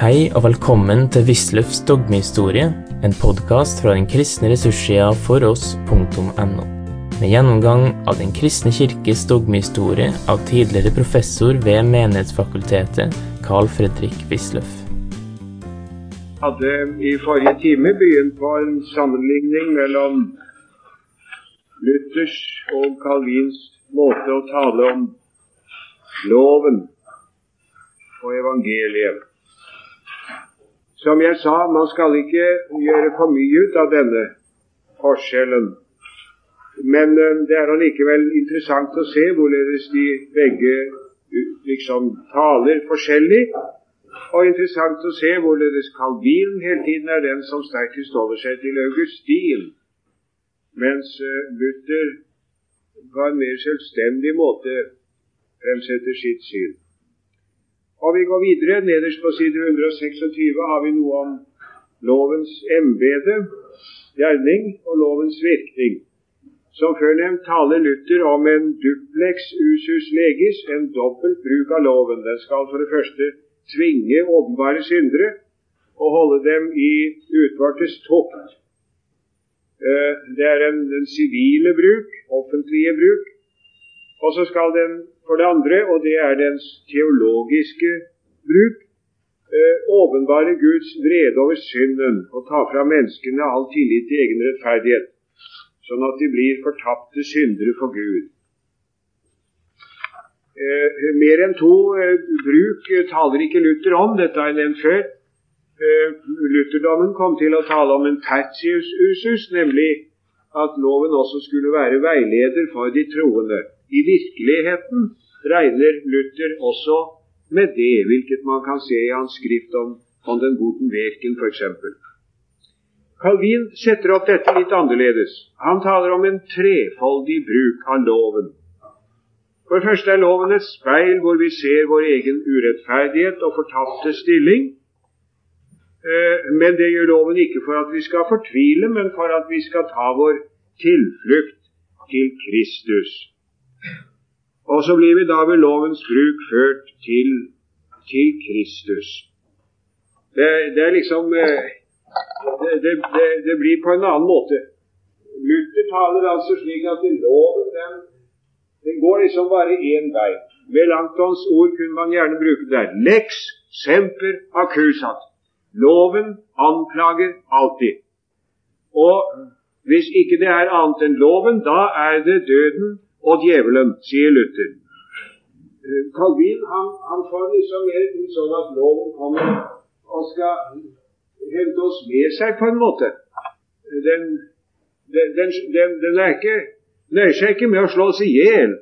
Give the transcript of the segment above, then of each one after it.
Hei og velkommen til Wisløffs dogmehistorie, en podkast fra den kristne ressurssida foross.no. Med gjennomgang av Den kristne kirkes dogmehistorie av tidligere professor ved Menighetsfakultetet, Carl Fredrik Wisløff. hadde i forrige time begynt på en sammenligning mellom Luthers og Calvins måte å tale om loven og evangeliet. Som jeg sa, man skal ikke gjøre for mye ut av denne forskjellen. Men eh, det er allikevel interessant å se hvorledes de begge liksom taler forskjellig. Og interessant å se hvorledes Calvin hele tiden er den som sterkest holder seg til Augustin, mens eh, Luther på en mer selvstendig måte fremsetter sitt syn. Og vi går videre. Nederst på side 126 har vi noe om lovens embete, gjerning og lovens virkning. Som før nevnt taler Luther om en duplex usus legis, en dobbelt bruk av loven. Den skal for det første tvinge åpenbare syndere og holde dem i utvartes tukt. Eh, det er den sivile bruk, offentlige bruk. Og så skal den for det andre, og det er dens teologiske bruk, eh, åpenbare Guds vrede over synden og ta fra menneskene all tillit til egen rettferdighet, sånn at de blir fortapte syndere for Gud. Eh, mer enn to eh, bruk eh, taler ikke Luther om, dette har jeg nevnt før. Eh, Lutherdommen kom til å tale om en tertius usus, nemlig at loven også skulle være veileder for de troende. I virkeligheten regner Luther også med det, hvilket man kan se i hans skrift om, om den guten Werken f.eks. Calvin setter opp dette litt annerledes. Han taler om en trefoldig bruk av loven. For det første er loven et speil hvor vi ser vår egen urettferdighet og fortapte stilling. Eh, men det gjør loven ikke for at vi skal fortvile, men for at vi skal ta vår tilflukt til Kristus. Og så blir vi da ved lovens bruk ført til, til Kristus. Det, det, er liksom eh, det, det, det, blir på en annen måte. Luther taler altså slik at loven den, den går liksom bare én vei. Med Melanktons ord kunne man gjerne bruke der. Lex semper accusat. Loven anklager alltid. Og hvis ikke det er annet enn loven, da er det døden og djevelen, sier Luther. Eh, Calvin han, han får liksom mer til sånn at loven kommer og skal hente oss med seg på en måte. Den, den, den, den ikke, nøyer seg ikke med å slå oss i hjel,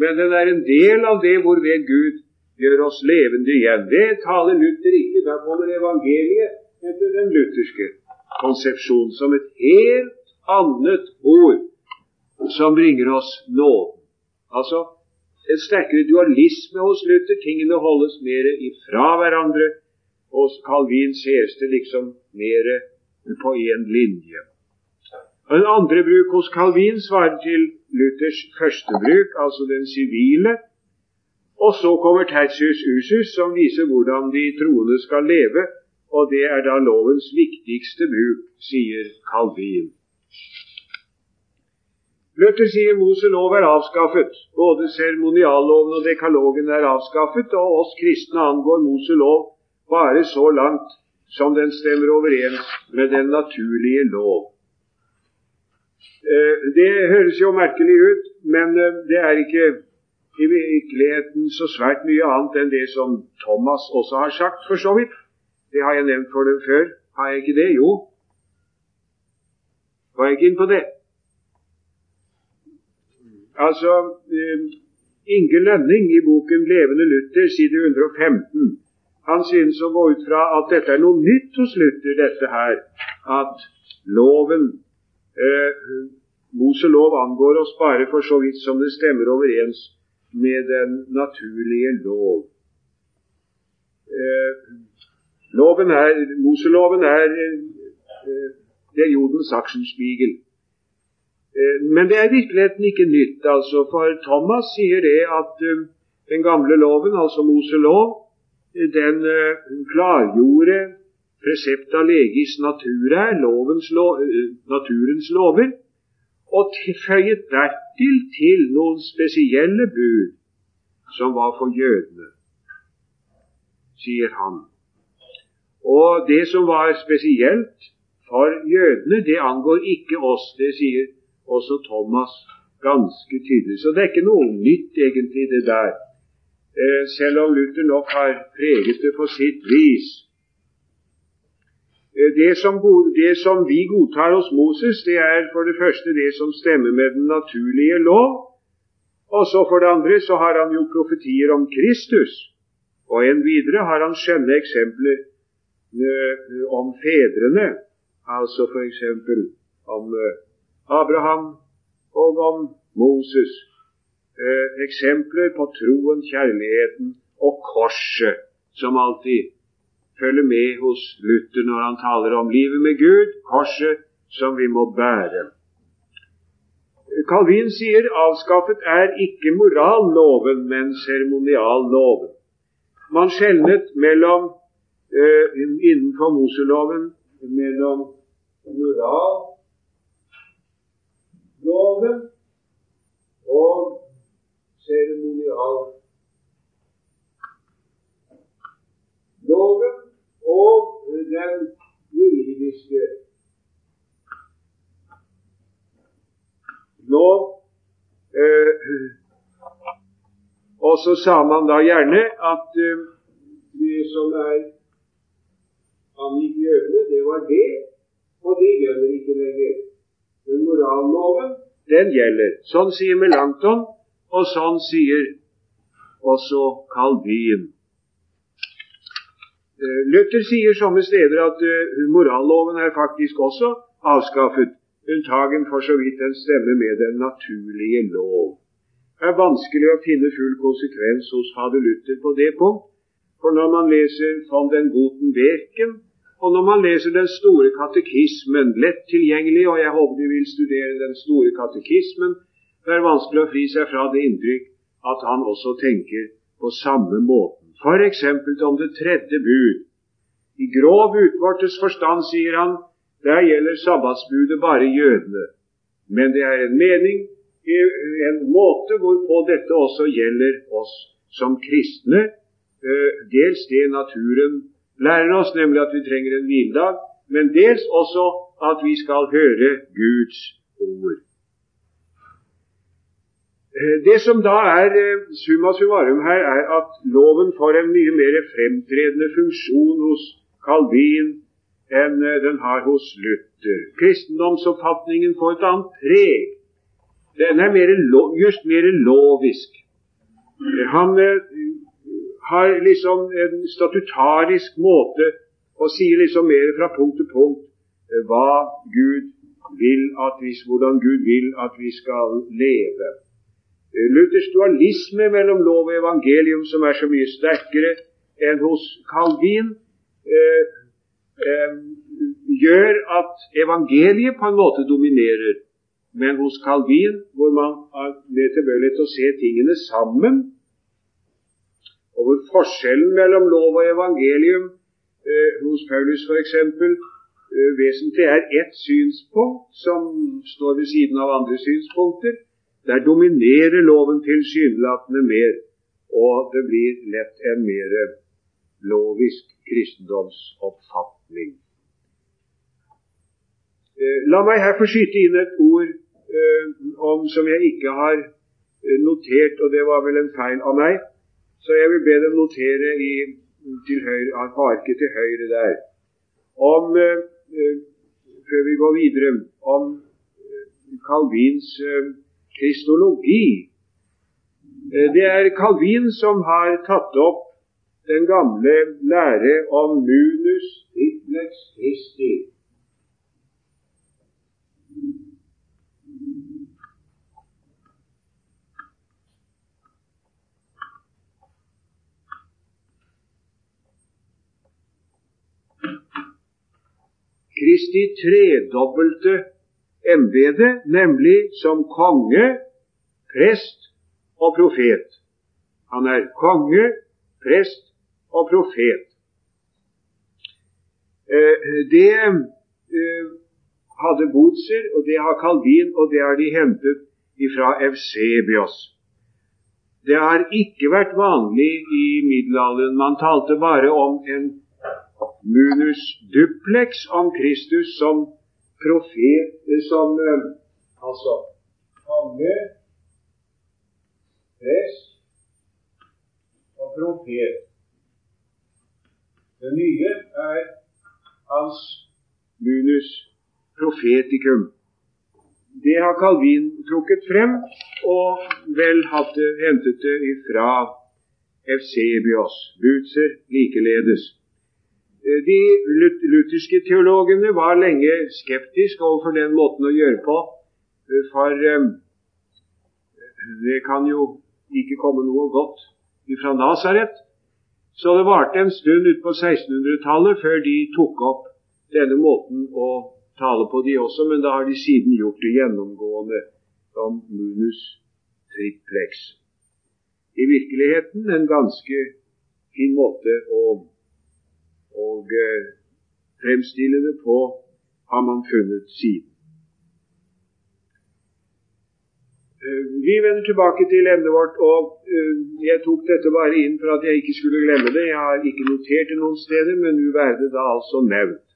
men den er en del av det hvorved Gud gjør oss levende igjen. Det taler Luther ikke. Da kommer evangeliet etter den lutherske konsepsjon som et helt annet ord som bringer oss nåden. Altså en sterkere dualisme hos Luther. Tingene holdes mer ifra hverandre. Hos Calvin ses det liksom mer på én linje. En andre bruk hos Calvin svarer til Luthers første bruk, altså den sivile. Og så kommer tertius usus, som viser hvordan de troende skal leve. Og det er da lovens viktigste bruk, sier Calvin. Luther sier Moselov er avskaffet. Både seremonialloven og dekalogen er avskaffet, og oss kristne angår Moselov bare så langt som den stemmer overens med den naturlige lov. Eh, det høres jo merkelig ut, men eh, det er ikke i virkeligheten så svært mye annet enn det som Thomas også har sagt, for så vidt. Det har jeg nevnt for dem før. Har jeg ikke det? Jo. Var jeg ikke inn på det? Altså, eh, Inge Lønning i boken 'Levende Luther', side 115, han synes å gå ut fra at dette er noe nytt hos Luther, dette her, at loven eh, Moselov angår oss bare for så vidt som det stemmer overens med den naturlige lov. Eh, loven er, Moseloven er eh, det er jodens Aksenspiegel. Eh, men det er i virkeligheten ikke nytt, altså, for Thomas sier det at uh, den gamle loven, altså Moselov, den klargjorde precepta legis naturae, lov, naturens lover, og føyet dertil til noen spesielle bud som var for jødene, sier han. Og det som var spesielt for jødene, det angår ikke oss. Det sier også Thomas ganske tydelig. Så det er ikke noe nytt, egentlig, det der. Eh, selv om Luther nok har preget det på sitt vis. Eh, det som, det som, vi godtar hos Moses, det er for det første det som stemmer med den naturlige lov. Og så for det andre så har han jo profetier om Kristus. Og en videre har han skjønne eksempler uh, om fedrene, altså f.eks. om uh, Abraham og om Moses. Eh, eksempler på troen, kjærligheten og korset, som alltid følger med hos Luther når han taler om livet med Gud, korset som vi må bære. Calvin sier avskaffet er ikke moralloven, men seremonialloven. Man skjelnet mellom eh, innenfor Moseloven mellom moralloven og seremonialloven og den juridiske lov. Eh, og så sa man da gjerne at eh, det som er angikk jødene, det var det, og det gjelder ikke lenger. Men moralloven, den gjelder. Sånn sier Melanchthon, og sånn sier også Calvin. Eh, Luther sier somme steder at uh, moralloven er faktisk også avskaffet, unntagen for så vidt den stemmer med den naturlige lov. Det er vanskelig å finne full konsekvens hos fader Luther på det punkt, for når man leser von den Guten Werken, og når man leser Den store katekismen, lett tilgjengelig, og jeg håper du vil studere Den store katekismen, det er vanskelig å fri seg fra det inntrykk at han også tenker på samme måte f.eks. om det tredje bud. I grov utvortes forstand, sier han, der gjelder sabbatsbudet bare jødene. Men det er en mening, en måte hvorpå dette også gjelder oss som kristne. Eh, dels det naturen lærer oss, nemlig at vi trenger en hviledag, men dels også at vi skal høre Guds ord. Eh, det som da er eh, summa summarum her, er at loven får en mye mer fremtredende funksjon hos Calvin enn eh, den har hos Luther. Kristendomsoppfatningen får et annet preg. Den er mer, just mer lovisk. Han har liksom en statutarisk måte og sier liksom mer fra punkt til punkt hva Gud vil at vi, hvordan Gud vil at vi skal leve. Eh, Luthers dualisme mellom lov og evangelium, som er så mye sterkere enn hos Calvin, eh, eh, gjør at evangeliet på en måte dominerer. Men hos Calvin, hvor man har mer tilbøyelighet til å se tingene sammen, og hvor forskjellen mellom lov og evangelium eh, hos Paulus f.eks. Eh, vesentlig er ett synspunkt som står ved siden av andre synspunkter, der dominerer loven tilsynelatende mer, og det blir lett en mer lovisk kristendomsoppfatning. Eh, la meg her få skyte inn et ord eh, om som jeg ikke har eh, notert, og det var vel en feil av meg, så jeg vil be dem notere i, til høyre, arket til høyre der. Om, eh, før vi går videre, om Calvins eh, kristologi. Eh, det er Calvin som har tatt opp den gamle lære om munus triplex Christi. Kristi tredobbelte embete, nemlig som konge, prest og profet. Han er konge, prest og profet. Det hadde Bozer, og det har Calvin, og det har de hentet fra Eusebios. Det har ikke vært vanlig i middelalderen. Man talte bare om en munus duplex om Kristus som profet, som altså konge, prest og profet. Det nye er hans munus profetikum. Det har Calvin trukket frem, og vel hatt det, hentet det fra Efsebios, Butzer likeledes. De lutherske teologene var lenge skeptiske overfor den måten å gjøre på, eh, for eh, det kan jo ikke komme noe godt fra Nasaret. Så det varte en stund utpå 1600-tallet før de tok opp denne måten å tale på de også, men da har de siden gjort det gjennomgående som munus triplex. I virkeligheten en ganske fin måte å, å eh, fremstille det på, har man funnet siden. Eh, vi vender tilbake til emnet vårt, og eh, jeg tok dette bare inn for at jeg ikke skulle glemme det. Jeg har ikke notert det noen steder, men nå er det da altså nevnt.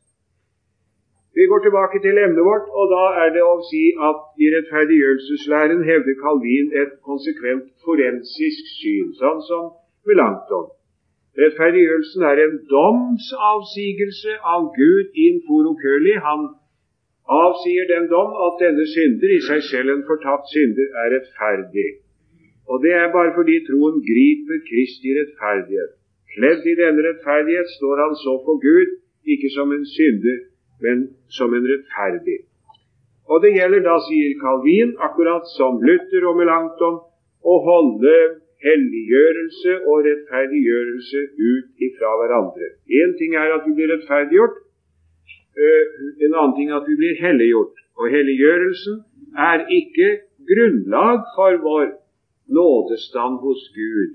Vi går tilbake til emnet vårt, og da er det å si at i rettferdiggjørelseslæren hevder Calvin et konsekvent forensisk syn, sånn som Melanchthon. Rettferdiggjørelsen er en domsavsigelse av Gud in foro køli. Han avsier den dom at denne synder, i seg selv en fortapt synder, er rettferdig. Og det er bare fordi troen griper Kristi rettferdighet. Kledd i denne rettferdighet står han så for Gud, ikke som en synder, men som en rettferdig. Og det gjelder da, sier Calvin, akkurat som Luther og Melanchthon, å holde helliggjørelse og rettferdiggjørelse ut ifra hverandre. Én ting er at vi blir rettferdiggjort, eh, en annen ting er at vi blir helliggjort. Og helliggjørelsen er ikke grunnlag for vår nådestand hos Gud,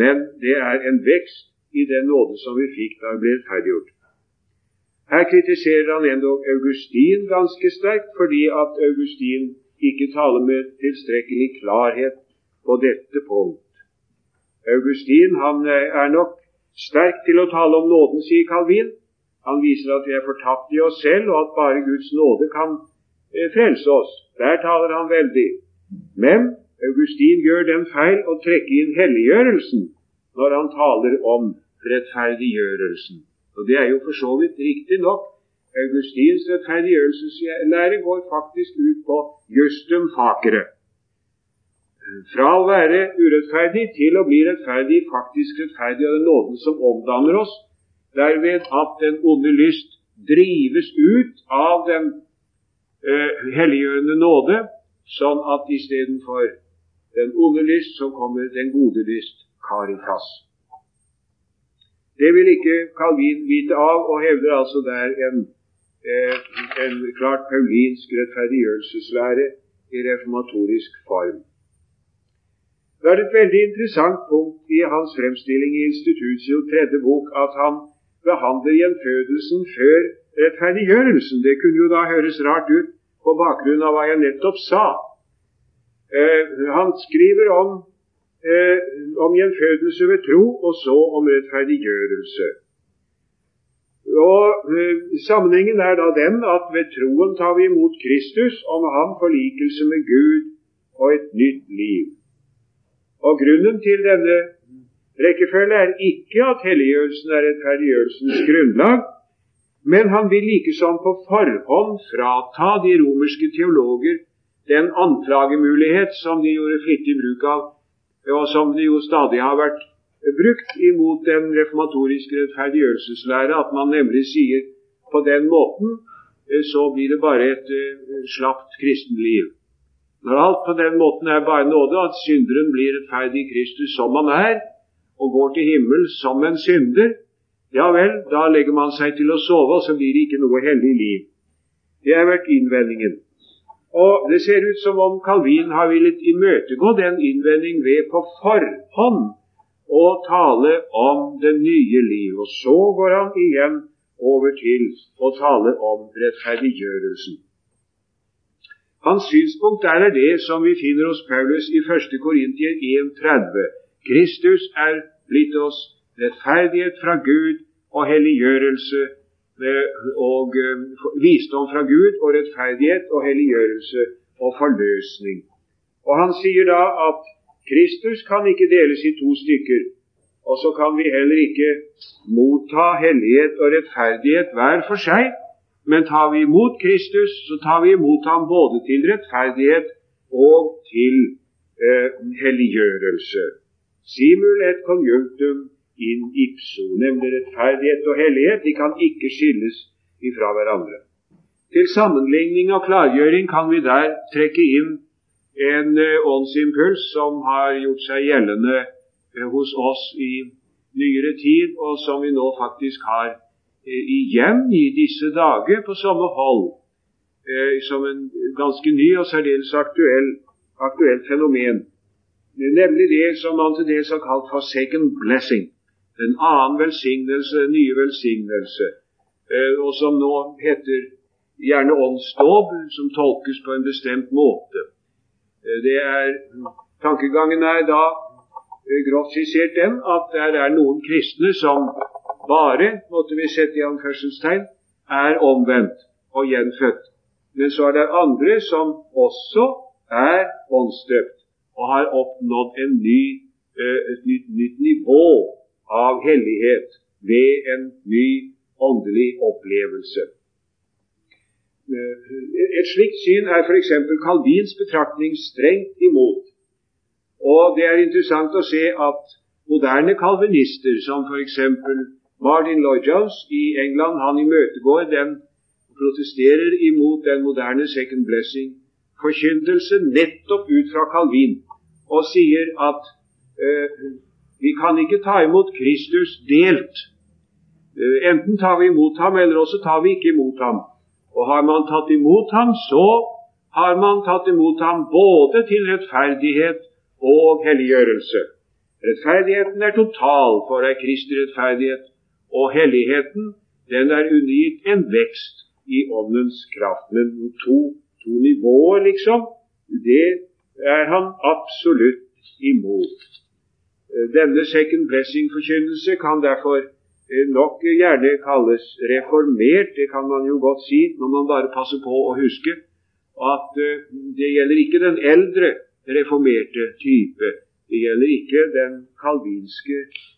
men det er en vekst i den nåde som vi fikk da vi ble rettferdiggjort. Her kritiserer han endog Augustin ganske sterkt, fordi at Augustin ikke taler med tilstrekkelig klarhet på dette punkt. Augustin han eh, er nok sterk til å tale om nåden, sier Calvin. Han viser at vi er fortapt i oss selv, og at bare Guds nåde kan eh, frelse oss. Der taler han veldig. Men Augustin gjør den feil å trekke inn helliggjørelsen når han taler om rettferdiggjørelsen. Og Det er jo for så vidt riktig nok. Augustins rettferdiggjørelseslære går faktisk ut på justum facere. Fra å være urettferdig til å bli rettferdig, faktisk rettferdig av den nåden som omdanner oss, derved at den onde lyst drives ut av den eh, helliggjørende nåde, sånn at istedenfor den onde lyst, så kommer den gode lyst, caritas. Det vil ikke Calvin vite av, og hevder altså der en, eh, en klart paulinsk rettferdiggjørelseslære i reformatorisk form. Det er et veldig interessant punkt i hans fremstilling i Institutio tredje bok at han behandler gjenfødelsen før rettferdiggjørelsen. Det kunne jo da høres rart ut på bakgrunn av hva jeg nettopp sa. Eh, han skriver om eh, om gjenfødelse ved tro, og så om rettferdiggjørelse. Og eh, Sammenhengen er da den at ved troen tar vi imot Kristus, og med ham forlikelse med Gud og et nytt liv. Og Grunnen til denne rekkefølge er ikke at helliggjørelsen er rettferdiggjørelsens grunnlag, men han vil likesom på forhånd frata de romerske teologer den anklagemulighet som de gjorde flittig bruk av og som det jo stadig har vært brukt imot den reformatoriske rettferdiggjørelseslære, at man nemlig sier på den måten eh, så blir det bare et uh, slapt kristenliv. Når alt på den måten er bare nåde, at synderen blir rettferdig i Kristus som han er, og går til himmel som en synder, ja vel, da legger man seg til å sove, og så blir det ikke noe hellig liv. Det har vært innvendingen. Og Det ser ut som om Calvin har villet imøtegå den innvending ved på forhånd og tale om det nye liv. Og så går han igjen over til å tale om rettferdiggjørelsen. Hans synspunkt er det som vi finner hos Paulus i 1. Korintier 1,30. Kristus er blitt oss rettferdighet fra Gud og helliggjørelse og eh, visdom fra Gud og rettferdighet og helliggjørelse og forløsning. Og Han sier da at Kristus kan ikke deles i to stykker. Og så kan vi heller ikke motta hellighet og rettferdighet hver for seg. Men tar vi imot Kristus, så tar vi imot ham både til rettferdighet og til eh, helliggjørelse. Simul et conjunctum in ipso, nemlig rettferdighet og hellighet, de kan ikke skilles ifra hverandre. Til sammenligning og klargjøring kan vi der trekke inn en eh, åndsimpuls som har gjort seg gjeldende eh, hos oss i nyere tid, og som vi nå faktisk har igjen i disse dager på samme hold, som en ganske ny og særdeles aktuell, aktuelt fenomen. Nemlig det som man til dels har kalt for second blessing. En annen velsignelse, en nye velsignelse. Og som nå heter gjerne åndsdåp, som tolkes på en bestemt måte. Eh, det er, tankegangen er da eh, grovt skissert den at det er noen kristne som bare, måtte vi sette i anførselstegn, er omvendt og gjenfødt. Men så er det andre som også er åndsdøpt og har oppnådd ny, eh, et nytt, nytt nivå av hellighet ved en ny åndelig opplevelse. Eh, et slikt syn er f.eks. Calvins betraktning strengt imot. Og det er interessant å se at moderne kalvinister, som f.eks. Martin Lloyd-Jones i England, han imøtegår den protesterer imot den moderne second blessing-forkyndelse nettopp ut fra Calvin, og sier at eh, vi kan ikke ta imot Kristus delt. Eh, enten tar vi imot ham, eller også tar vi ikke imot ham. Og har man tatt imot ham, så har man tatt imot ham både til rettferdighet og helliggjørelse. Rettferdigheten er total, for er Kristi rettferdighet, og helligheten den er undergitt en vekst i åndens kraft. Men to, to nivåer, liksom, det er han absolutt imot. Denne second blessing-forkynnelse kan derfor Eh, nok gjerne kalles reformert. Det kan man jo godt si når man bare passer på å huske at eh, det gjelder ikke den eldre reformerte type. Det gjelder ikke den kalvinske eh,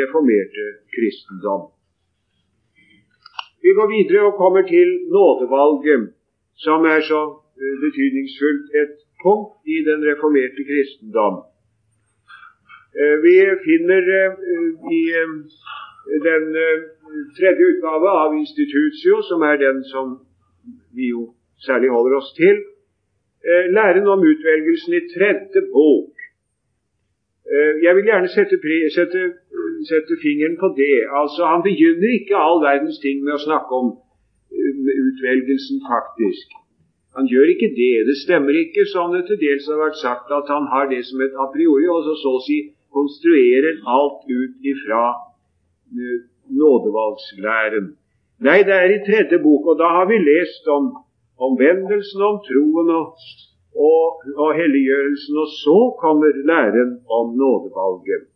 reformerte kristendom. Vi går videre og kommer til nådevalget, som er så betydningsfullt et punkt i den reformerte kristendom. Vi finner i den tredje utgave av Institutio, som er den som vi jo særlig holder oss til, læren om utvelgelsen i tredje bok. Jeg vil gjerne sette, sette, sette, fingeren på det. Altså, Han begynner ikke all verdens ting med å snakke om utvelgelsen, faktisk. Han gjør ikke det. Det stemmer ikke, som det til dels har vært sagt, at han har det som et a priori, og så, å si konstruerer alt ut ifra nådevalgslæren. Nei, det er i tredje bok, og da har vi lest om omvendelsen, om troen og, og, og helliggjørelsen. Og så kommer læren om nådevalget.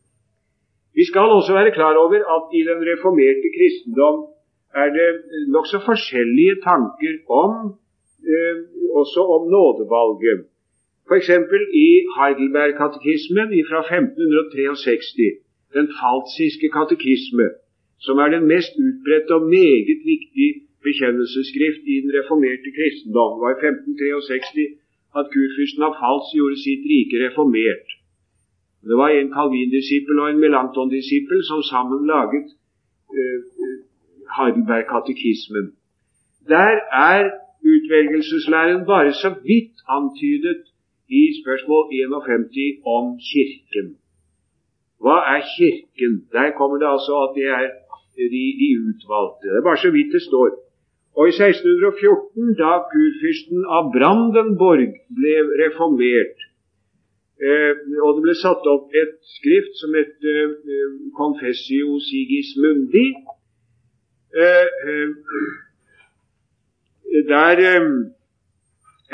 Vi skal også være klar over at i den reformerte kristendom er det nokså forskjellige tanker om eh, også om nådevalget. F.eks. i Heidelberg-katekismen fra 1563 den falsiske katekisme, som er den mest utbredte og meget viktig bekjennelsesskrift i den reformerte kristendom. Var i 1563 at kurfyrsten av Fals gjorde sitt rike reformert. Det var en Calvin-disippel og en Melanton-disippel som sammen laget uh, Heidelberg-katekismen. Der er utvelgelseslæren bare så vidt antydet i spørsmål 51 om Kirken. Hva er Kirken? Der kommer det altså at det er de, de utvalgte. Det er bare så vidt det står. Og i 1614, da kurfyrsten av Brandenborg ble reformert, Eh, og det ble satt opp et skrift som het eh, Confessio Sigismundi. Eh, eh, der eh,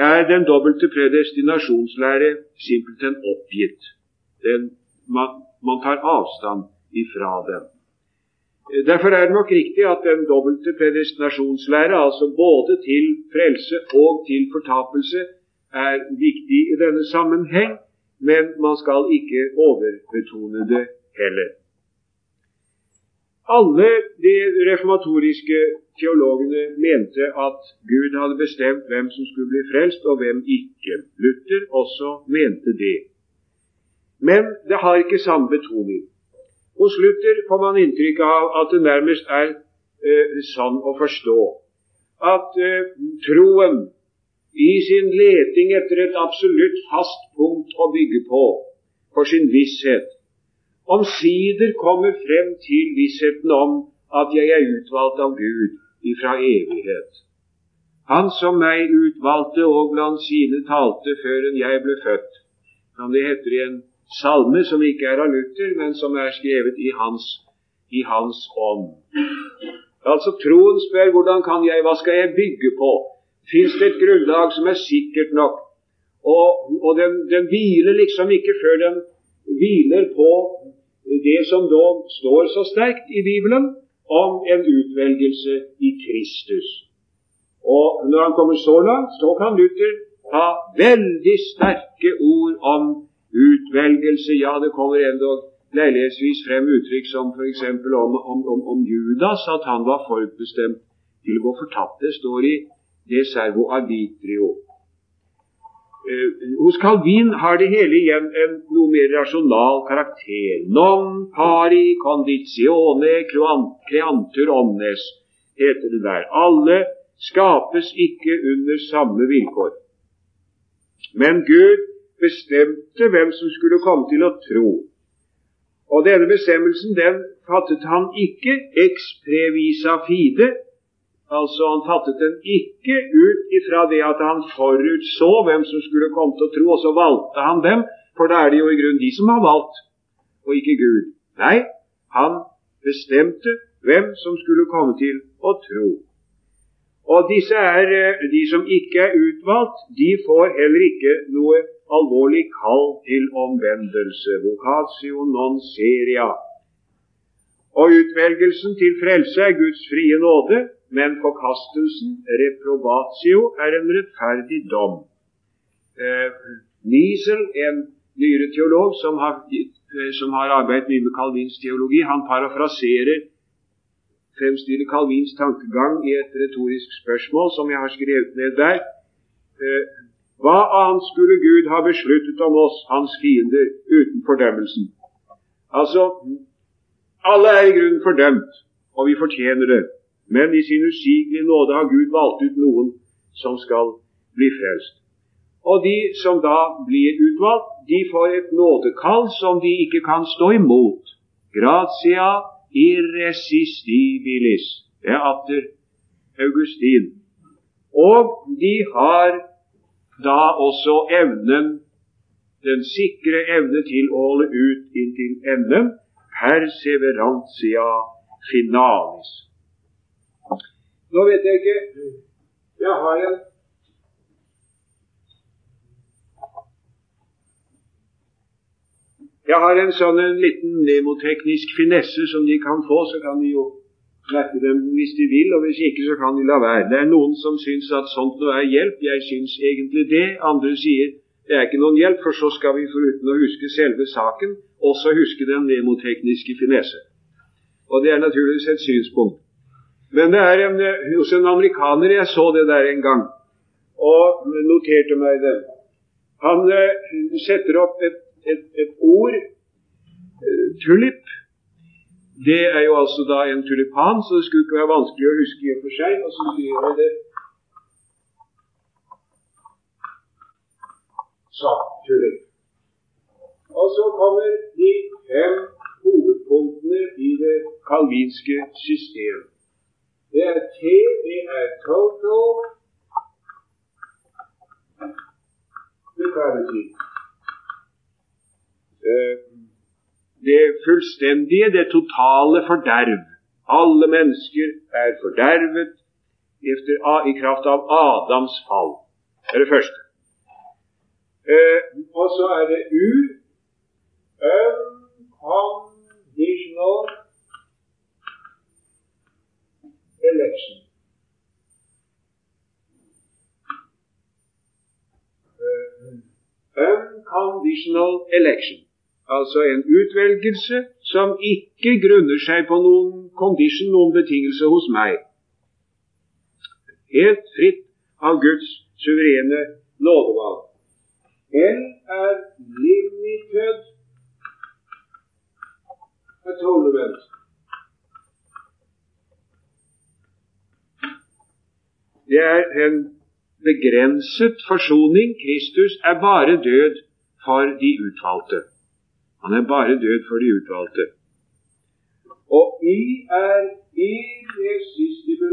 er den dobbelte predestinasjonslære simpelthen oppgitt. Den, man, man, tar avstand ifra den. Eh, derfor er det nok riktig at den dobbelte predestinasjonslære, altså både til frelse og til fortapelse, er viktig i denne sammenheng men man skal ikke overbetone det heller. Alle de reformatoriske teologene mente at Gud hadde bestemt hvem som skulle bli frelst, og hvem ikke. Luther også mente det. Men det har ikke samme betoning. Hos Luther får man inntrykk av at det nærmest er eh, sånn å forstå at eh, troen i sin leting etter et absolutt fast punkt å bygge på for sin visshet, omsider kommer frem til vissheten om at jeg er utvalgt av Gud ifra evighet. Han som meg utvalgte og blant sine talte før enn jeg ble født, som det heter i en salme som ikke er av Luther, men som er skrevet i hans, i hans ånd. Altså Troen spør hvordan kan jeg, hva skal jeg bygge på? Fins det et grunnlag som er sikkert nok. Og, og den, den, hviler liksom ikke før den hviler på det som da står så sterkt i Bibelen om en utvelgelse i Kristus. Og når han kommer så langt, så kan Luther ha veldig sterke ord om utvelgelse. Ja, det kommer endog leilighetsvis frem uttrykk som f.eks. Om, om, om, om Judas, at han var forutbestemt til å gå fortapt. Det står i det servo arbitrio. Eh, hos Calvin har det hele igjen en noe mer rasjonal karakter. Non pari conditione creantur omnes, heter det der. Alle skapes ikke under samme vilkår. Men Gud bestemte hvem som skulle komme til å tro. Og denne bestemmelsen den fattet han ikke ex previsa fide, Altså, Han fattet den ikke ut ifra det at han forutså hvem som skulle komme til å tro, og så valgte han dem, for da er det jo i grunnen de som har valgt, og ikke Gud. Nei, han bestemte hvem som skulle komme til å tro. Og disse er, eh, de som ikke er utvalgt, de får heller ikke noe alvorlig kall til omvendelse. Vocatio non seria. Og utvelgelsen til frelse er Guds frie nåde, men forkastelsen, reprobatio, er en rettferdig dom. Eh, Niesel, en nyere teolog som har, eh, som har, arbeidet mye med Calvins teologi, han parafraserer fremstiller Calvins tankegang i et retorisk spørsmål som jeg har skrevet ned der. Eh, hva annet skulle Gud ha besluttet om oss, hans fiender, uten fordømmelsen? Altså, alle er i grunnen fordømt, og vi fortjener det. Men i sin usigelige nåde har Gud valgt ut noen som skal bli frelst. Og de som da blir utvalgt, de får et nådekall som de ikke kan stå imot. Gratia irresistibilis. Det er atter Augustin. Og de har da også evnen, den sikre evne til å holde ut inntil enden, perseverantia finalis. Nå vet jeg ikke Jeg har en Jeg har en sånn en liten nemoteknisk finesse som de kan få, så kan de jo merke dem hvis de vil, og hvis ikke, så kan de la være. Det er noen som syns at sånt nå er hjelp. Jeg syns egentlig det. Andre sier det er ikke noen hjelp, for så skal vi foruten å huske selve saken, også huske den nemotekniske finesse. Og det er naturligvis et synspunkt. Men det er en, eh, hos en amerikaner jeg så det der en gang, og noterte meg det. Han eh, setter opp et, et, et ord, eh, tulip. Det er jo altså da en tulipan, så det skulle ikke være vanskelig å huske i og for seg. Og så skriver jeg det Så, Tulip. Og så kommer de fem hovedpunktene i det kalvinske systemet. Det er T, det er total depravity. eh, det fullstendige, det totale forderv. Alle mennesker er fordervet efter, i kraft av Adams fall. Det er det første. Eh, og så er det U. Unconditional election. unconditional election. Altså en utvelgelse som ikke grunner seg på noen condition, noen betingelse hos meg. Helt fritt av Guds suverene nådevalg. L er limited atonement. Det er en begrenset forsoning. Kristus er bare død for de utvalgte. Han er bare død for de utvalgte. Og I er irresistible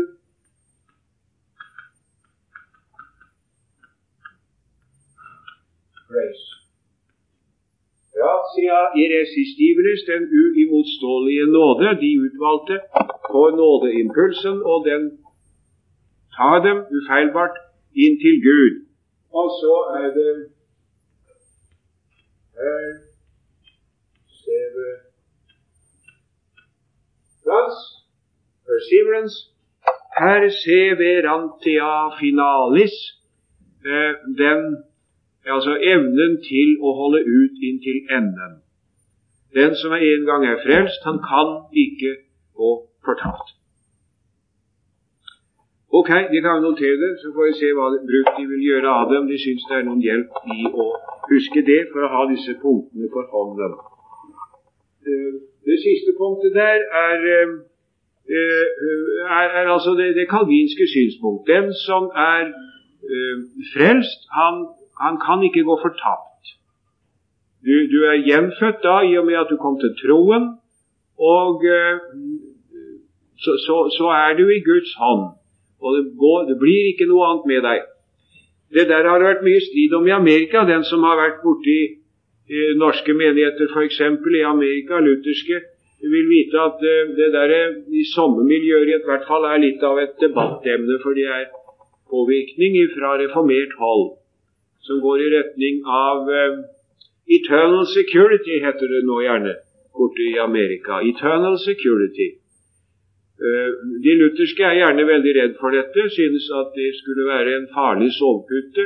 grace. Ja, sier irresistibles, den uimotståelige nåde, de utvalgte, får nådeimpulsen, og den tar dem ufeilbart inn til Gud. Og så er det her Perseverance. Perseverantia finalis. Eh, den, altså evnen til å holde ut inntil enden. Den som en gang er frelst, han kan ikke gå fortapt. Ok, de kan notere det, så får vi se hva bruk de vil gjøre av det, om de syns det er noen hjelp i å huske det for å ha disse punktene for hånden. Eh, det siste punktet der er, eh, er, er altså det, det, kalvinske synspunkt. Den som er frelst, han, han, kan ikke gå fortapt. Du, du, er gjenfødt da i og med at du kom til troen, og så, så, så er du i Guds hånd. Og det, går, det, blir ikke noe annet med deg. Det der har det vært mye strid om i Amerika. Den som har vært borti eh, norske menigheter, f.eks. i Amerika, lutherske, vil vite at eh, det der i somme miljøer i hvert fall er litt av et debattemne, for det er påvirkning fra reformert hold som går i retning av eh, eternal security, heter det nå gjerne borte i Amerika. Eternal security. Eh, de lutherske er gjerne veldig redd for dette, synes at det skulle være en farlig sovepute,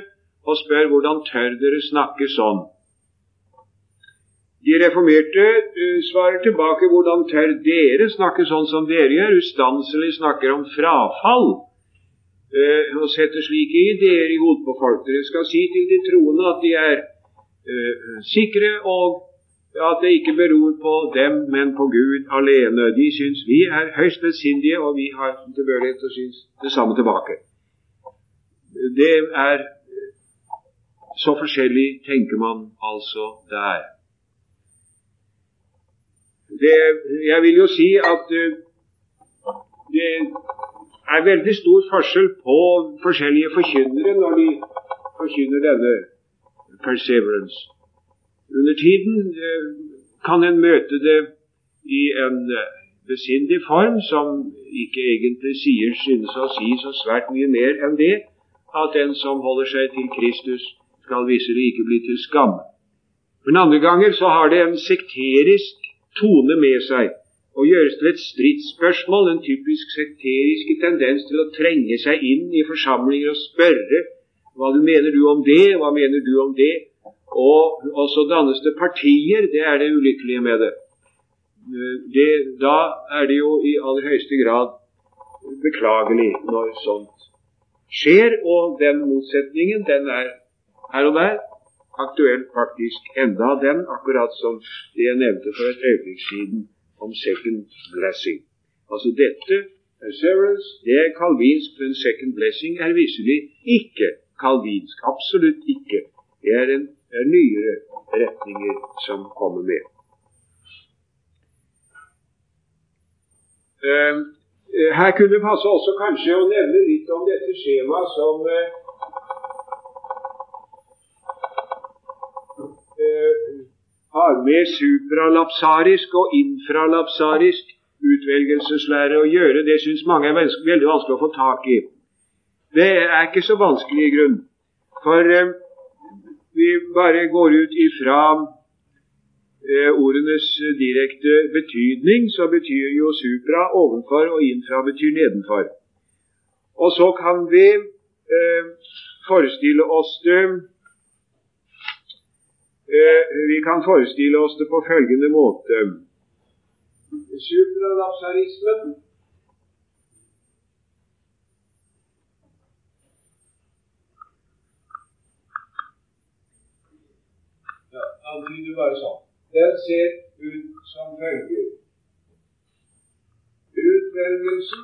og spør hvordan tør dere snakke sånn. De reformerte uh, svarer tilbake hvordan tør dere snakke sånn som dere gjør, ustanselig snakker om frafall, uh, og setter slike ideer i hodet på folk. Dere skal si til de troende at de er sikre og at det ikke beror på dem, men på Gud alene. De syns vi er høyst besindige, og vi har tilbøyelighet til å synes det samme tilbake. Det er så forskjellig tenker man altså der. Det, jeg vil jo si at uh, det er veldig stor forskjell på forskjellige forkynnere når de forkynner denne perseverance. Under tiden eh, kan en møte det i en eh, besindig form som ikke egentlig sier, synes å si så svært mye mer enn det at den som holder seg til Kristus, skal visselig ikke bli til skam. Men andre ganger så har det en sekterisk tone med seg og gjøres til et stridsspørsmål, en typisk sekterisk tendens til å trenge seg inn i forsamlinger og spørre hva du mener du om det, hva mener du om det, og, og så dannes det partier. Det er det ulykkelige med det. det. Da er det jo i aller høyeste grad beklagelig når sånt skjer. Og den motsetningen, den er her og der aktuell faktisk enda den, akkurat som det jeg nevnte for et øyeblikk siden om second blessing. Altså dette Severance, det er kalvinsk, men second blessing er visselig ikke kalvinsk. Absolutt ikke. Det er en det er nyere retninger som kommer med. Ehm, eh, her kunne det passe også kanskje å nevne litt om dette skjemaet som eh, eh, har med supralapsarisk og infralapsarisk utvelgelseslære å gjøre. Det syns mange er veldig vanskelig å få tak i. Det er ikke så vanskelig i grunn. For vi bare går ut ifra eh, ordenes direkte betydning, så betyr jo supra ovenfor, og infra betyr nedenfor. Og så kan vi eh, forestille oss det eh, Vi kan forestille oss det på følgende måte. Supralapsarismen antyder bare sånn. Den ser ut som følger. Utvelgelsen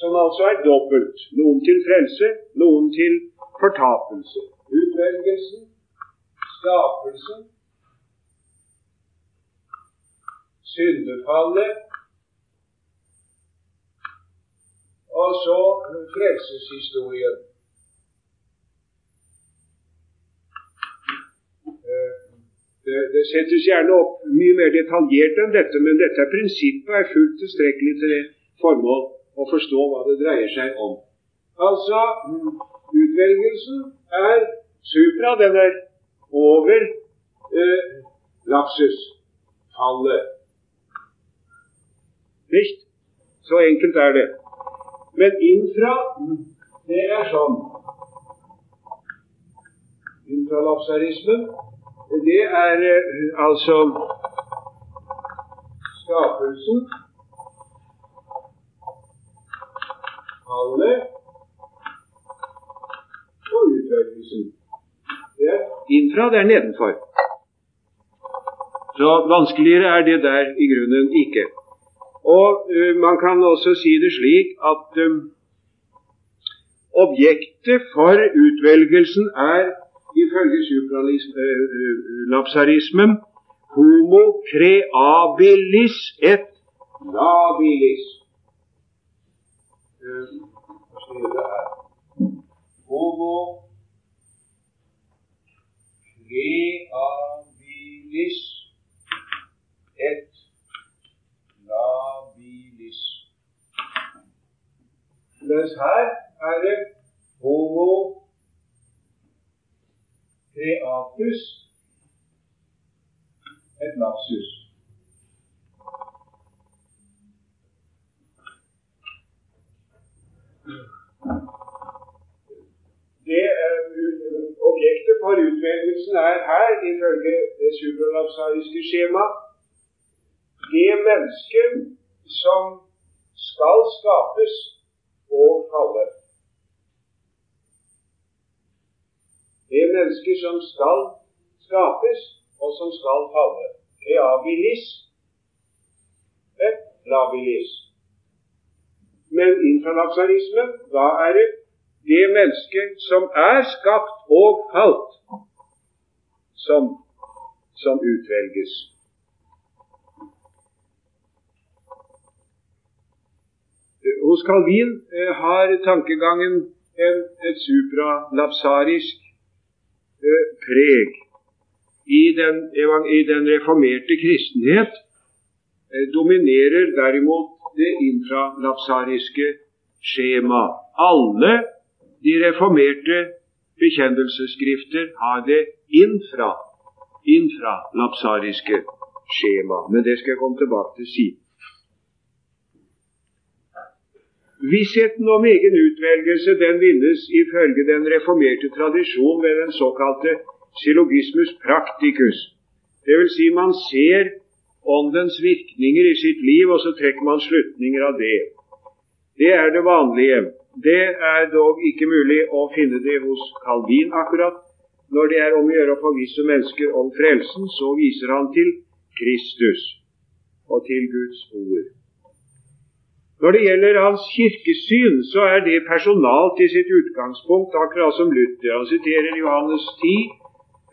som altså er dobbelt. Noen til frelse, noen til fortapelse. Utvelgelsen, skapelsen, syndefallet og så frelseshistorien. Det, det, settes gjerne opp mye mer detaljert enn dette, men dette prinsippet er fullt tilstrekkelig til det formål å forstå hva det dreier seg om. Altså, utvelgelsen er supra. Den er over eh, lapsus, Visst? Så enkelt er det. Men infra, det er sånn. Infralapsarismen, det er eh, altså skapelsen fallet og utvelgelsen. Det er innfra, det er nedenfor. Så vanskeligere er det der i grunnen ikke. Og uh, man kan også si det slik at um, objektet for utvelgelsen er ifølge supralapsarismen homo creabilis et labilis. Homo creabilis et labilis. Mens her er det homo creatus et lapsus. Det Objektet for utvelgelsen er her, ifølge det supralapsariske skjema, det mennesket som skal skapes og falle. Det er mennesker som skal skapes og som skal falle. Creabilis et labilis. Men infralapsarisme, hva er det det mennesket som er skapt og falt, som, som utvelges. Hos Calvin eh, har tankegangen en, et supralapsarisk preg. I den, I den, reformerte kristenhet dominerer derimot det infralapsariske skjema. Alle de reformerte bekjennelsesskrifter har det infra, infralapsariske skjema. Men det skal jeg komme tilbake til siden. Vissheten om egen utvelgelse den vinnes ifølge den reformerte tradisjon ved den såkalte syllogismus practicus. Det vil si man ser åndens virkninger i sitt liv, og så trekker man slutninger av det. Det er det vanlige. Det er dog ikke mulig å finne det hos Calvin akkurat. Når det er om å gjøre å forvisse mennesker om frelsen, så viser han til Kristus og til Guds ord. Når det gjelder hans kirkesyn, så er det personalt i sitt utgangspunkt, akkurat som Luther. Han siterer Johannes 10.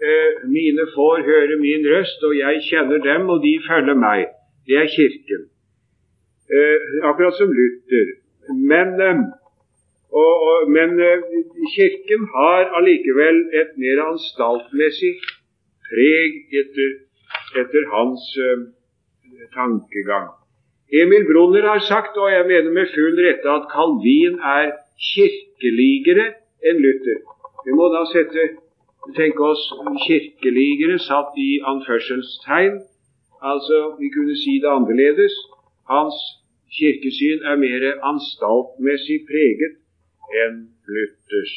Eh, mine får høre min røst, og jeg kjenner dem, og de følger meg. Det er Kirken. Eh, akkurat som Luther. Men eh, Og, og, men Kirken har allikevel et mer anstaltmessig preg etter, etter hans tankegang. Emil Brunner har sagt, og jeg mener med full rette, at Calvin er kirkeligere enn Luther. Vi må da sette, tenke oss kirkeligere satt i anførselstegn. Altså, vi kunne si det annerledes. Hans kirkesyn er mer anstaltmessig preget enn Luthers.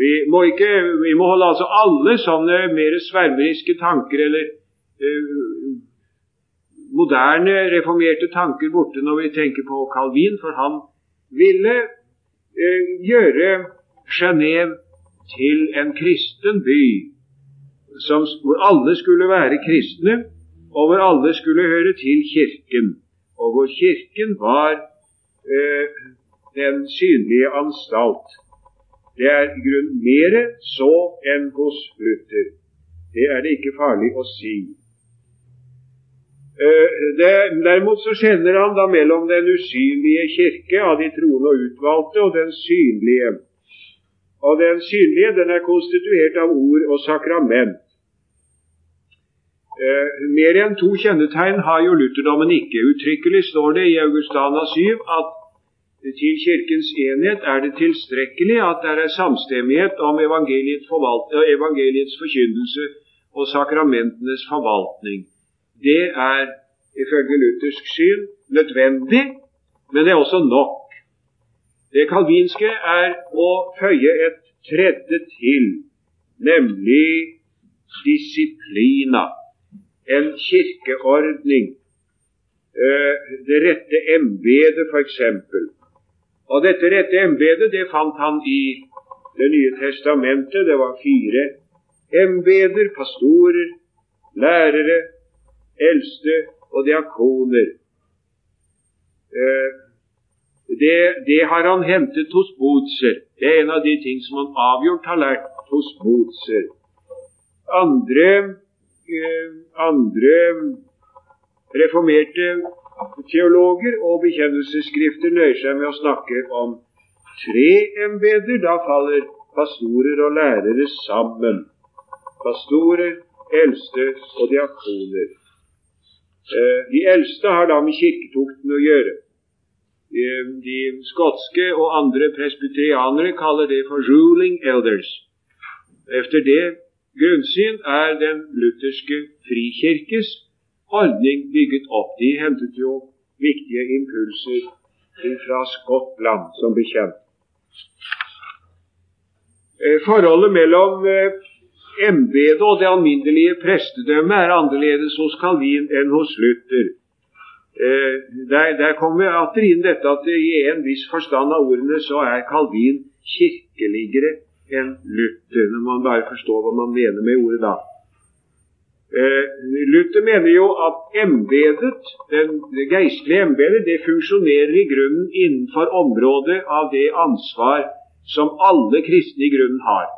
Vi må, ikke, vi må holde altså alle sånne mer svermeriske tanker eller uh, moderne, reformerte tanker borte når vi tenker på Calvin, for han ville eh, gjøre Genéve til en kristen by som, hvor alle skulle være kristne, og hvor alle skulle høre til Kirken, og hvor Kirken var eh, den synlige anstalt. Det er i grunnen mer så enn hos Luther. Det er det ikke farlig å si. Eh, det, derimot så skjelner han da mellom den usynlige kirke av de troende og utvalgte, og den synlige. Og den synlige den er konstituert av ord og sakrament. Eh, mer enn to kjennetegn har jo lutherdommen ikke. Uttrykkelig står det i Augustana 7 at til Kirkens enhet er det tilstrekkelig at det er samstemmighet om evangeliets, eh, evangeliets forkynnelse og sakramentenes forvaltning. Det er ifølge luthersk syn nødvendig, men det er også nok. Det kalvinske er å føye et tredje til, nemlig disiplina en kirkeordning, eh, det rette embetet f.eks. Og dette rette embetet det fant han i Det nye testamentet. Det var fire embeder, pastorer, lærere, eldste og diakoner. Eh, det, det, har han hentet hos Botser. Det er en av de ting som han avgjort har lært hos Botser. Andre Eh, andre reformerte teologer og bekjennelsesskrifter nøyer seg med å snakke om tre embeter. Da faller pastorer og lærere sammen. Pastorer, eldste og diakoner. Eh, de eldste har da med kirketukten å gjøre. De skotske og andre presbyterianere kaller det for 'ruling elders'. Efter det grunnsyn er den lutherske frikirkes holdning bygget opp. De hentet jo viktige impulser fra Skottland, som bekjent. Eh, forholdet mellom eh, embetet og det alminnelige prestedømmet er annerledes hos Calvin enn hos Luther. Eh, der, der kommer atter inn dette at i en viss forstand av ordene så er Calvin kirkeligere enn Luther, når man bare forstår hva man mener med ordet da. Eh, Luther mener jo at embedet, det geistlige embedet, det funksjonerer i grunnen innenfor området av det ansvar som alle kristne i grunnen har.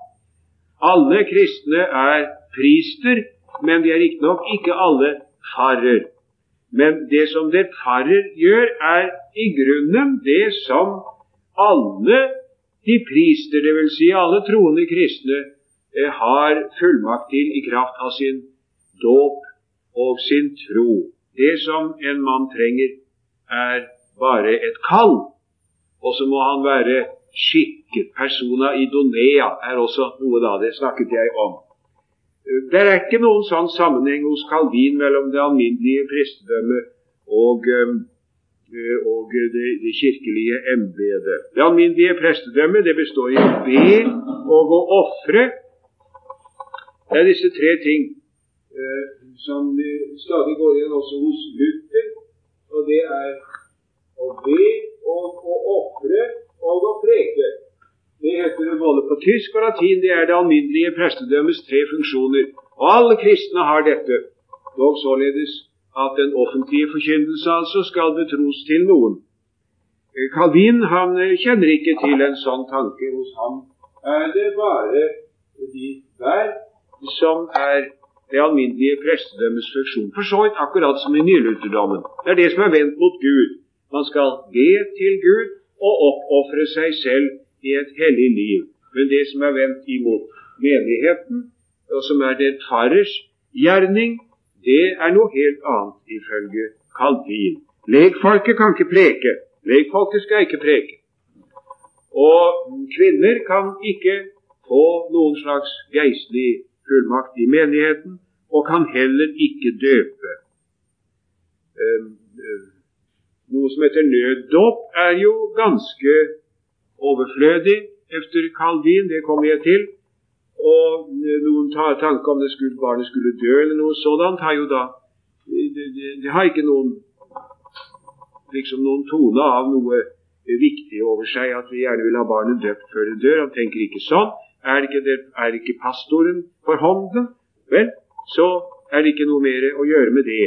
Alle kristne er prister, men de er riktignok ikke alle farer. Men det som det farer gjør, er i grunnen det som alle de prister, dvs. Si alle troende kristne, eh, har fullmakt til i kraft av sin dåp og sin tro. Det som en mann trenger, er bare et kall. Og så må han være skikket. Persona idonea er også noe da. Det snakket jeg om. Det er ikke noen sånn sammenheng hos Calvin mellom det alminnelige prestedømmet og Eh, og det, det kirkelige embetet. Det alminnelige prestedømmet det består i å be og å ofre. Det er disse tre ting eh, som stadig går igjen også hos Luther. Og det er å be og å ofre og å preke. Det heter det både tysk og latin. Det er det alminnelige prestedømmets tre funksjoner. Og alle kristne har dette, dog således at den offentlige forkynnelse altså skal betros til noen. Calvin han eh, kjenner ikke til en sånn tanke. Hos ham er det bare de der som er det alminnelige prestedømmets funksjon. For så vidt akkurat som i nylutherdommen. Det er det som er vendt mot Gud. Man skal be til Gud og oppofre seg selv i et hellig liv. Men det som er vendt imot menigheten, og som er det farers gjerning, det er noe helt annet ifølge Calvin. Legfolket kan ikke preke. Legfolket skal ikke preke. Og kvinner kan ikke få noen slags geistlig fullmakt i menigheten, og kan heller ikke døpe. Ehm, eh, noe som heter nøddåp, er jo ganske overflødig efter Calvin, det kommer jeg til. Og eh, noen tanke om det skulle, barnet skulle dø eller noe sådant, har jo da det, det, det har ikke noen liksom noen tone av noe viktig over seg at vi gjerne vil ha barnet døpt før det dør. Han tenker ikke sånn. Er ikke, det, er ikke pastoren for hånden, vel, så er det ikke noe mer å gjøre med det.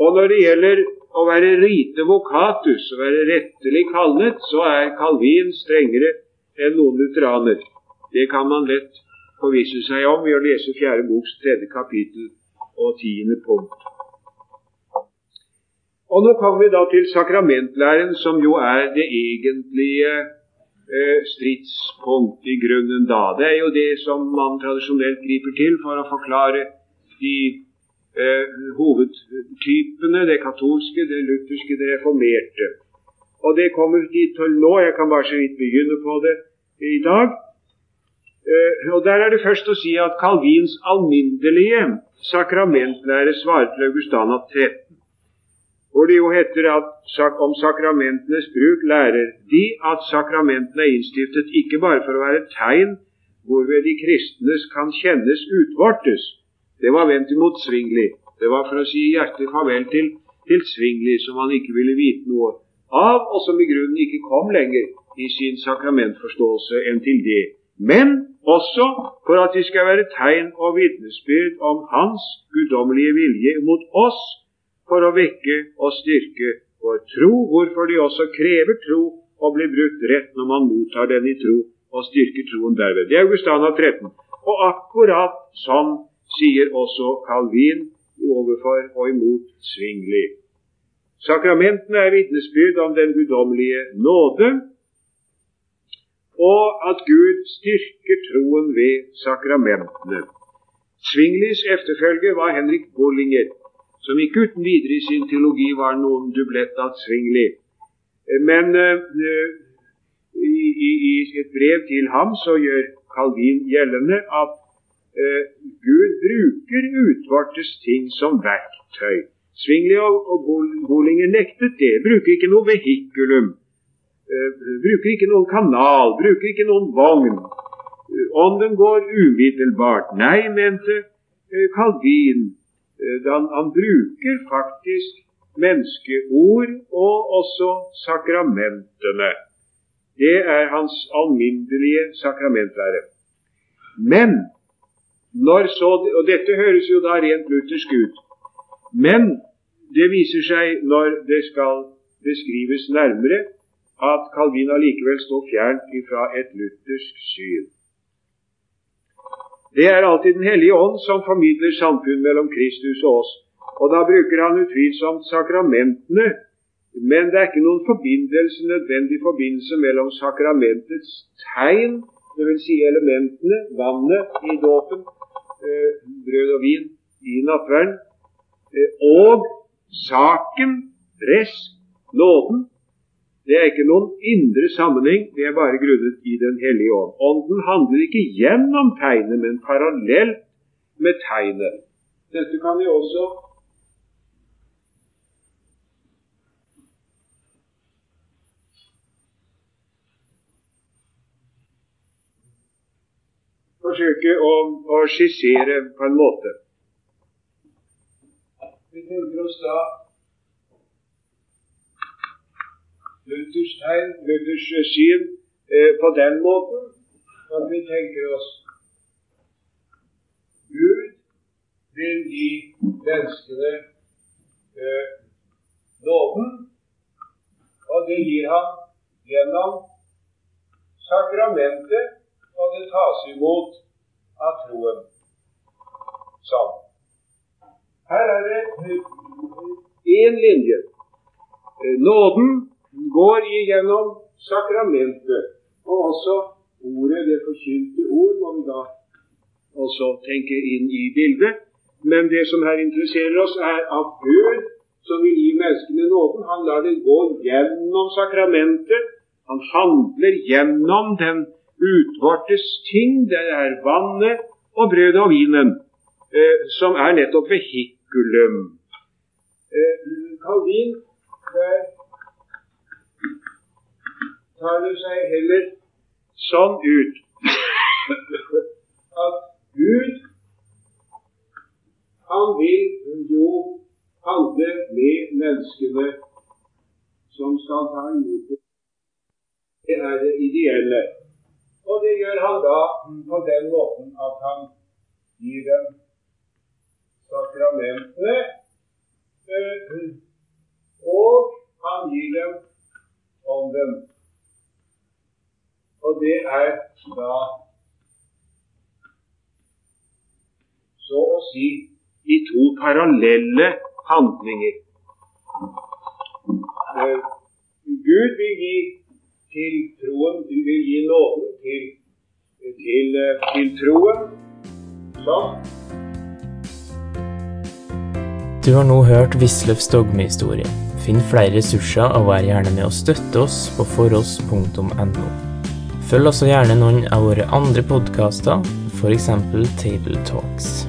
Og når det gjelder å være rite vocatus, å være rettelig kallet, så er Calvin strengere enn noen lutheraner. Det kan man lett forvisse seg om ved å lese fjerde boks tredje kapittel og tiende punkt. Og Nå kommer vi da til sakramentlæren, som jo er det egentlige eh, stridspunkt i grunnen da. Det er jo det som man tradisjonelt griper til for å forklare de hovedtypene, det katolske, det lutherske, det reformerte. Og det kommer vi til nå. Jeg kan bare så vidt begynne på det i dag. Eh, og Der er det først å si at Calvins alminnelige sakramentlære svarer til Augustana 13 hvor det jo heter at om sakramentenes bruk lærer de at sakramentene er innstiftet ikke bare for å være tegn hvorved de kristnes kan kjennes utvortes. Det var vendt imot Svingli. Det var for å si hjertelig farvel til, til Svingli, som han ikke ville vite noe av, og som i grunnen ikke kom lenger i sin sakramentforståelse enn til det. Men også for at de skal være tegn og vitnesbyrd om Hans guddommelige vilje mot oss for å vekke og styrke vår tro, hvorfor de også krever tro og blir brukt rett når man mottar den i tro og styrker troen derved. Det er Augustana 13. Og akkurat sånn sier også Calvin overfor og imot Svingli. Sakramentene er vitnesbyrd om den guddommelige nåde, og at Gud styrker troen ved sakramentene. Svinglis efterfølger var Henrik Bollinger som ikke uten videre i sin teologi var noen dublett av Svingli. Men uh, i, i, et brev til ham så gjør Calvin gjeldende at uh, Gud bruker utvartes ting som verktøy. Svingli og, og Bollinger nektet det. Bruker ikke noe vehikulum. Eh, bruker ikke noen kanal. Bruker ikke noen vogn. Ånden går umiddelbart. Nei, mente Calvin Eh, han, han bruker faktisk menneskeord og også sakramentene. Det er hans alminnelige sakramentlære. Men når så, og Dette høres jo da rent luthersk ut. Men det viser seg når det skal beskrives nærmere, at Calvin allikevel står fjernt fra et luthersk syn. Det er alltid Den hellige ånd som formidler samfunn mellom Kristus og oss. Og Da bruker han utvilsomt sakramentene, men det er ikke noen forbindelse, nødvendig forbindelse mellom sakramentets tegn, dvs. Si elementene, vannet i dåpen, brød og vin i nattverden, eh, og saken, res, nåden, det er ikke noen indre sammenheng, det er bare grunnet i Den hellige ånd. Ånden handler ikke gjennom tegnet, men parallelt med tegnet. Dette kan vi også forsøke å, å skissere på en måte. Vi tenker oss da Luthers tegn, Luthers syn, eh, på den måten at vi tenker oss Gud vil gi menneskene eh, nåden, og det gir han gjennom sakramentet, og det tas imot av troen. Sånn. Her er det én linje. Eh, nåden går igjennom sakramentet. Og også ordet, det forkynte ord, må vi da også tenke inn i bildet. Men det som her interesserer oss, er at Gud, som vil gi menneskene nåden, han lar det gå gjennom sakramentet. Han handler gjennom den utvortes ting. Det er vannet og brødet og vinen, eh, som er nettopp vehikulum. Eh, Calvin der tar det seg heller sånn ut at Gud han vil jo handle med menneskene som skal ta imot det. Det er det ideelle. Og det gjør han da på den måten at han gir dem sakramentene, eh, og han gir dem ånden. Og det er da så å si i to parallelle handlinger. Eh, Gud vil gi til troen, du vil gi nåden til, til, til troen. Sånn. Du har nå hørt Wisløffs dogmehistorie. Finn flere ressurser og vær gjerne med å støtte oss på foross.no. Følg også gjerne noen av våre andre podkaster, f.eks. Table Talks.